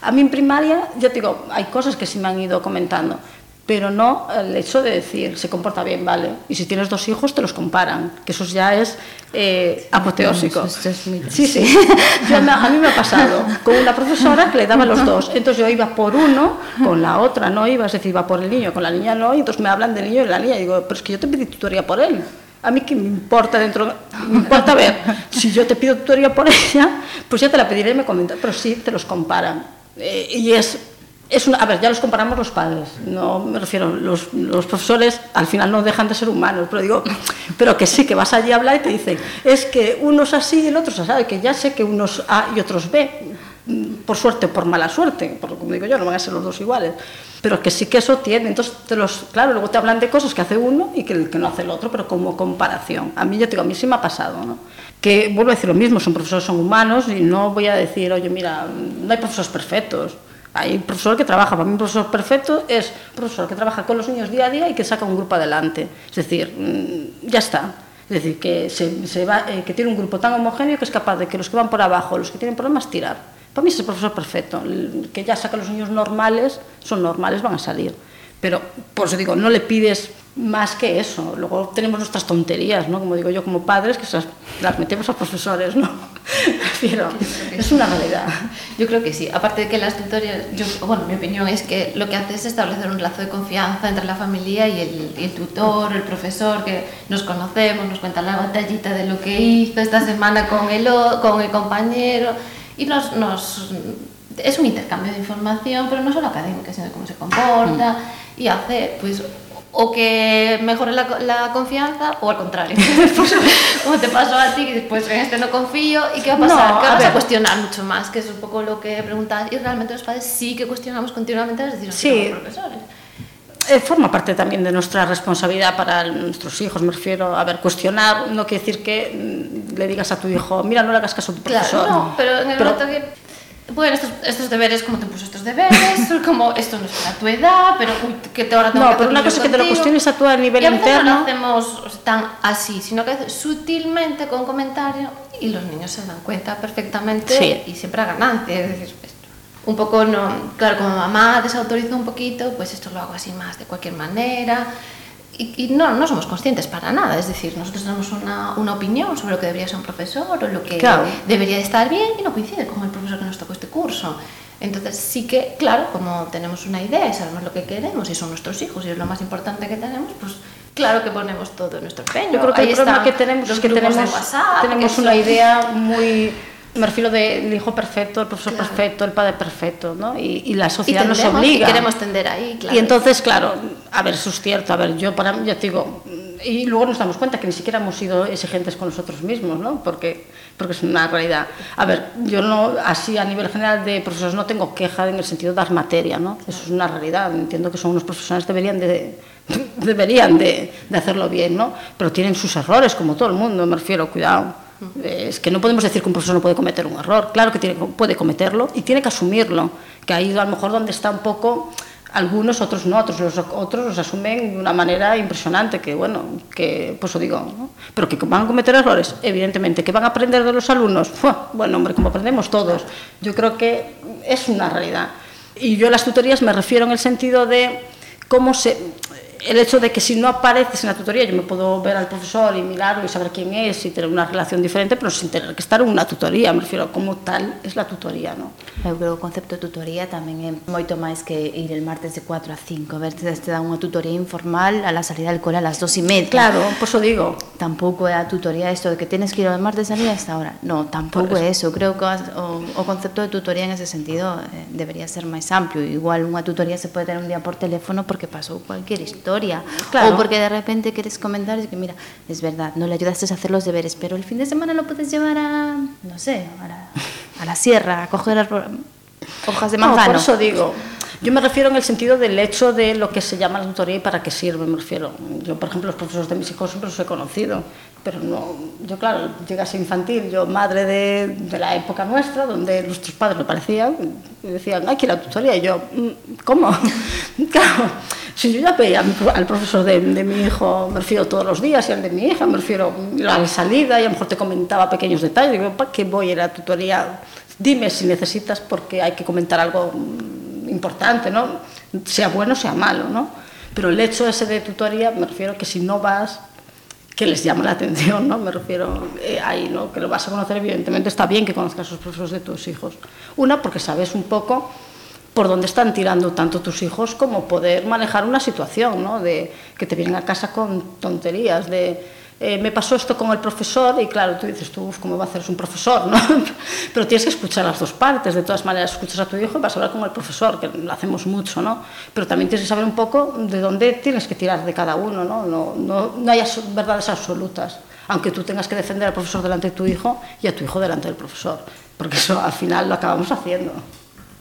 A mí en primaria, ya te digo, hay cosas que sí me han ido comentando, pero no el hecho de decir se comporta bien, vale. Y si tienes dos hijos, te los comparan, que eso ya es eh, apoteósico. Sí, sí. Yo a mí me ha pasado con una profesora que le daba los dos. Entonces yo iba por uno, con la otra no iba, es decir, iba por el niño, con la niña no, y entonces me hablan del niño y de la niña. Y digo, pero es que yo te pedí tutoría por él. A mí qué me importa dentro, me importa ver, si yo te pido tutoría por ella, pues ya te la pediré y me comentas, pero sí te los comparan. Eh, y es, es a ver, ya los comparamos los padres, no me refiero, los, los profesores al final no dejan de ser humanos, pero digo, pero que sí, que vas allí a hablar y te dicen, es que uno es así y el otro es así, que ya sé que unos A y otros B, mm, por suerte o por mala suerte, como digo yo, no van a ser los dos iguales, pero que sí que eso tiene, entonces te los, claro, luego te hablan de cosas que hace uno y que, que no hace el otro, pero como comparación. A mí, yo digo, a mí sí me ha pasado, ¿no? Que vuelvo a decir lo mismo, son profesores, son humanos y no voy a decir, oye, mira, no hay profesores perfectos. Hay un profesor que trabaja, para mí un profesor perfecto es un profesor que trabaja con los niños día a día y que saca un grupo adelante. Es decir, mm, ya está. Es decir, eh, que tiene un grupo tan homogéneo que es capaz de que los que van por abajo, los que tienen problemas, tirar. Para mí es el profesor perfecto, que ya saca los niños normales, son normales, van a salir. Pero, por eso digo, no le pides más que eso. Luego tenemos nuestras tonterías, ¿no? Como digo yo, como padres, que se las, metemos a profesores, ¿no? Pero es una realidad. Yo creo que sí. Aparte de que las tutorías, yo, bueno, mi opinión es que lo que hace es establecer un lazo de confianza entre la familia y el, y el tutor, el profesor, que nos conocemos, nos cuenta la batallita de lo que hizo esta semana con el, con el compañero y nos, nos es un intercambio de información, pero no solo académica, sino de cómo se comporta y hace, pues, o que mejore la, la confianza o al contrario. Pues, como te pasó a ti, que después en este no confío, ¿y qué va a pasar? No, ¿Qué a vas a ver. cuestionar mucho más? Que es un poco lo que preguntas. Y realmente los padres sí que cuestionamos continuamente las decisiones Sí. que los profesores. Eh, forma parte también de nuestra responsabilidad para nuestros hijos, me refiero a ver, cuestionar, no quiere decir que mm, le digas a tu hijo, mira, no le hagas caso a tu profesor. Claro, no, pero en el Pero- momento que... Bueno, estos, estos deberes, como te puso estos deberes? como esto no es para tu edad, pero uy, que te ahora tengo No, que pero una cosa es que te lo cuestiones a tú a nivel y a veces interno. no lo hacemos o sea, tan así, sino que sutilmente con comentario y los niños se dan cuenta perfectamente Sí. y siempre a ganancia. Es decir, esto, un poco, no, claro, como mamá desautoriza un poquito, pues esto lo hago así más de cualquier manera. Y, y no, no somos conscientes para nada, es decir, nosotros tenemos una, una opinión sobre lo que debería ser un profesor o lo que Claro. debería de estar bien y no coincide con el profesor que nos tocó este curso. Entonces sí que, claro, como tenemos una idea y sabemos lo que queremos y son nuestros hijos y es lo más importante que tenemos, pues claro que ponemos todo nuestro empeño. Yo creo que Ahí el problema que tenemos es que tenemos, WhatsApp, tenemos que una idea muy... Me refiero del hijo perfecto, el profesor Claro. perfecto, el padre perfecto, ¿no? Y, y la y, sociedad nos obliga. y queremos tender ahí, claro. Y entonces, claro, a ver, eso es cierto, a ver, yo para mí, ya te digo, y luego nos damos cuenta que ni siquiera hemos sido exigentes con nosotros mismos, ¿no? Porque, porque es una realidad. A ver, yo no, así a nivel general de profesores no tengo queja en el sentido de dar materia, ¿no? Eso es una realidad, entiendo que son unos profesionales deberían de deberían de, de hacerlo bien, ¿no? Pero tienen sus errores, como todo el mundo, me refiero, cuidado. Es que no podemos decir que un profesor no puede cometer un error, claro que tiene, puede cometerlo y tiene que asumirlo, que ahí a lo mejor donde está un poco algunos, otros no, otros los, otros los asumen de una manera impresionante, que bueno, que pues os digo, ¿no? pero que van a cometer errores, evidentemente, que van a aprender de los alumnos, bueno, hombre, como aprendemos todos, yo creo que es una realidad. Y yo las tutorías me refiero en el sentido de cómo se el hecho de que si no apareces en la tutoría, yo me puedo ver al profesor y mirarlo y saber quién es y tener una relación diferente, pero sin tener que estar en una tutoría, me refiero como tal es la tutoría, ¿no? Eu creo que o concepto de tutoría tamén é moito máis que ir el martes de 4 a 5, ver te, te dan unha tutoría informal a la salida del cole a las 2 y media. Claro, por eso digo. Tampouco é a tutoría isto de que tienes que ir o martes a a esta hora. No, tampouco é eso. eso. Creo que o, o concepto de tutoría en ese sentido eh, debería ser máis amplio. Igual unha tutoría se pode ter un día por teléfono porque pasou cualquier historia Claro. O porque de repente quieres comentar y que mira, es verdad, no le ayudaste a hacer los deberes, pero el fin de semana lo puedes llevar a, no sé, a la, a la sierra, a coger hojas de No, manzano. por eso digo. Yo me refiero en el sentido del hecho de lo que se llama la tutoría y para qué sirve, me refiero. Yo, por ejemplo, los profesores de mis hijos siempre los he conocido, pero no, yo claro, llegas infantil, yo madre de, de la época nuestra, donde nuestros padres me parecían, y decían, hay que ir tutoría, y yo, "Mm, ¿cómo? claro, si yo ya veía a mi pro- al profesor de, de mi hijo, me refiero todos los días, y al de mi hija, me refiero a la salida, y a lo mejor te comentaba pequeños detalles, digo, ¿para qué voy a ir tutoría? Dime si necesitas porque hay que comentar algo mm, importante, ¿no? Sea bueno, sea malo, ¿no? Pero el hecho ese de tutoría, me refiero que si no vas, que les llama la atención, ¿no? Me refiero eh, ahí, ¿no? Que lo vas a conocer, evidentemente está bien que conozcas los profesores de tus hijos. Una, porque sabes un poco por dónde están tirando tanto tus hijos como poder manejar una situación, ¿no? De que te vienen a casa con tonterías, de eh, me pasó esto con el profesor y claro, tú dices, tú, ¿cómo va a hacer? Un profesor, ¿no? Pero tienes que escuchar las dos partes, de todas maneras escuchas a tu hijo y vas a hablar con el profesor, que lo hacemos mucho, ¿no? Pero también tienes que saber un poco de dónde tienes que tirar de cada uno, ¿no? No, no, no hay verdades absolutas, aunque tú tengas que defender al profesor delante de tu hijo y a tu hijo delante del profesor, porque eso al final lo acabamos haciendo.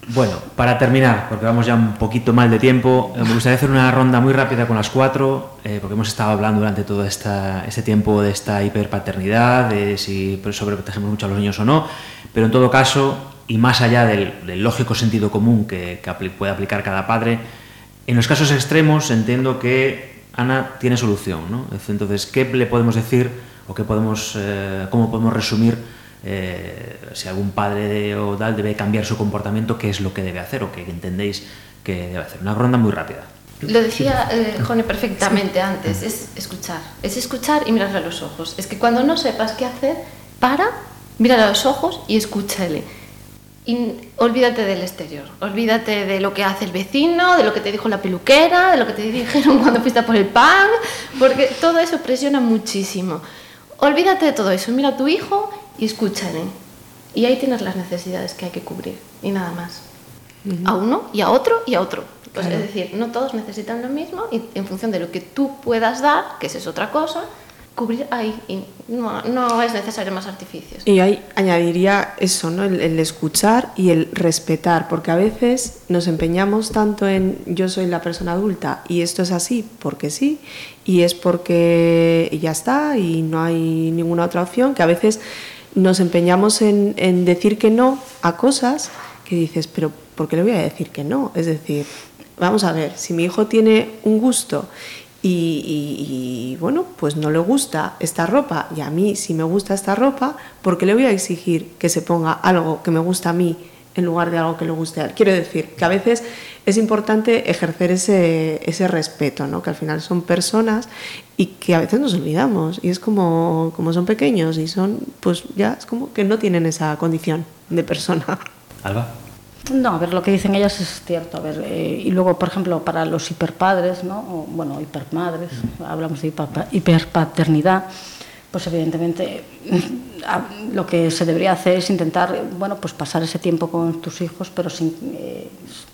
Bueno, para terminar, porque vamos ya un poquito mal de tiempo, eh, me gustaría hacer una ronda muy rápida con las cuatro, eh, porque hemos estado hablando durante todo esta, este tiempo de esta hiperpaternidad, de si sobreprotegemos mucho a los niños o no, pero en todo caso, y más allá del, lógico sentido común que, puede aplicar cada padre, en los casos extremos entiendo que Ana tiene solución, ¿no? Entonces, ¿qué le podemos decir o qué podemos, eh, cómo podemos resumir eh, si algún padre o tal debe cambiar su comportamiento, qué es lo que debe hacer o qué entendéis que debe hacer. Una ronda muy rápida. Lo decía eh, Jone perfectamente antes, es escuchar, es escuchar y mirarle a los ojos. Es que cuando no sepas qué hacer, para, mírale a los ojos y escúchale. Y olvídate del exterior, olvídate de lo que hace el vecino, de lo que te dijo la peluquera, de lo que te dijeron cuando fuiste por el pan, porque todo eso presiona muchísimo. Olvídate de todo eso, mira a tu hijo y escúchale. Y ahí tienes las necesidades que hay que cubrir y nada más. A uno y a otro y a otro. Pues Es decir, no todos necesitan lo mismo y en función de lo que tú puedas dar, que esa es otra cosa, cubrir ahí. Y no, no es necesario más artificios. Y ahí añadiría eso, ¿no? El, el, escuchar y el respetar, porque a veces nos empeñamos tanto en yo soy la persona adulta y esto es así porque sí, y es porque ya está y no hay ninguna otra opción, que a veces nos empeñamos en, decir que no a cosas que dices, pero ¿por qué le voy a decir que no? Es decir, vamos a ver, si mi hijo tiene un gusto y, y, y, bueno, pues no le gusta esta ropa y a mí si me gusta esta ropa, ¿por qué le voy a exigir que se ponga algo que me gusta a mí en lugar de algo que le guste a él? Quiero decir que a veces es importante ejercer ese, ese respeto, ¿no? que al final son personas y que a veces nos olvidamos y es como, como son pequeños y son, pues ya es como que no tienen esa condición de persona. Alba. No, a ver, lo que dicen ellas es cierto. A ver, eh, y luego, por ejemplo, para los hiperpadres, ¿no? O, bueno, hipermadres, hablamos de hiperpaternidad, pues evidentemente lo que se debería hacer es intentar bueno, pues pasar ese tiempo con tus hijos, pero sin, eh,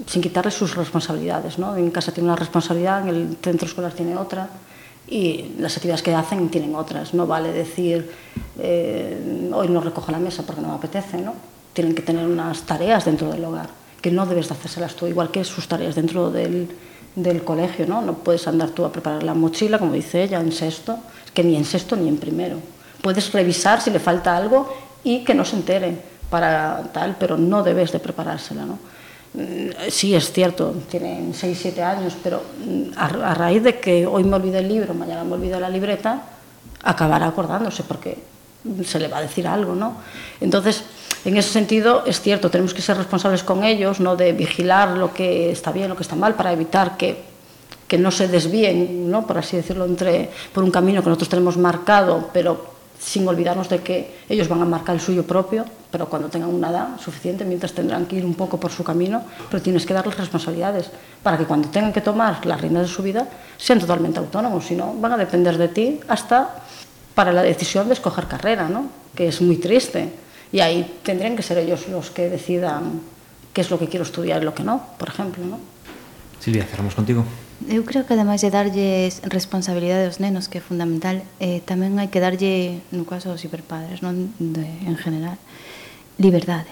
sin quitarles sus responsabilidades. ¿no? En casa tiene una responsabilidad, en el centro escolar tiene otra y las actividades que hacen tienen otras. No vale decir eh, hoy no recojo la mesa porque no me apetece. ¿no? Tienen que tener unas tareas dentro del hogar que no debes de hacérselas tú, igual que sus tareas dentro del, del colegio. ¿no? no puedes andar tú a preparar la mochila, como dice ella, en sexto que ni en sexto ni en primero. Puedes revisar si le falta algo y que no se entere para tal, pero no debes de preparársela. ¿no? Mm, sí, es cierto, tienen 6, 7 años, pero mm, a, raíz de que hoy me olvide el libro, mañana me olvide la libreta, acabará acordándose porque se le va a decir algo, ¿no? Entonces, en ese sentido, es cierto, tenemos que ser responsables con ellos, ¿no? De vigilar lo que está bien, lo que está mal, para evitar que que no se desvíen, ¿no? por así decirlo, entre, por un camino que nosotros tenemos marcado, pero sin olvidarnos de que ellos van a marcar el suyo propio, pero cuando tengan una edad suficiente, mientras tendrán que ir un poco por su camino, pero tienes que darles responsabilidades para que cuando tengan que tomar las riendas de su vida sean totalmente autónomos, si no van a depender de ti hasta para la decisión de escoger carrera, ¿no? que es muy triste. Y ahí tendrían que ser ellos los que decidan qué es lo que quiero estudiar y lo que no, por ejemplo. ¿no? Silvia, cerramos contigo. Eu creo que ademais de darlle responsabilidade aos nenos, que é fundamental, eh, tamén hai que darlle, no caso dos hiperpadres, non de, en general, liberdade.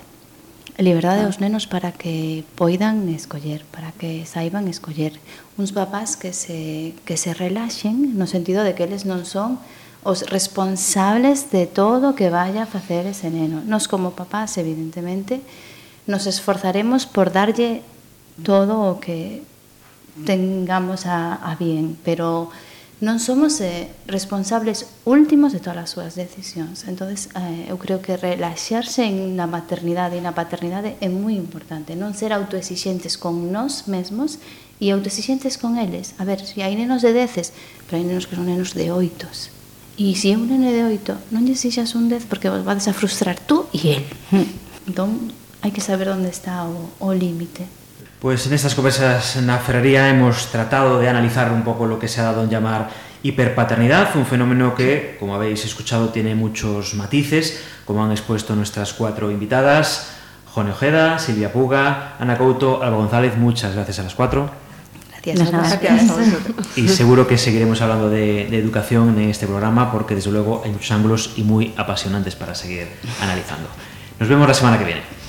Liberdade ah. aos nenos para que poidan escoller, para que saiban escoller. Uns papás que se, que se relaxen, no sentido de que eles non son os responsables de todo que vaya a facer ese neno. Nos como papás, evidentemente, nos esforzaremos por darlle todo o que tengamos a, a bien, pero non somos eh, responsables últimos de todas as súas decisións. Entonces, eh, eu creo que relaxarse en na maternidade e na paternidade é moi importante, non ser autoexixentes con nós mesmos e autoexixentes con eles. A ver, se hai nenos de deces, pero hai nenos que son nenos de oitos. E se é un neno de oito, non lle exixas un dez porque vos vades a frustrar tú e el. Entón, hai que saber onde está o, o límite. Pues en estas conversas na ferrería hemos tratado de analizar un poco lo que se ha dado en llamar hiperpaternidad, un fenómeno que, como habéis escuchado, tiene muchos matices, como han expuesto nuestras cuatro invitadas, Jone Ojeda, Silvia Puga, Ana Couto, Alba González, muchas gracias a las cuatro. Gracias a. Y seguro que seguiremos hablando de, de educación en este programa porque desde luego hay muchos ángulos y muy apasionantes para seguir analizando. Nos vemos la semana que viene.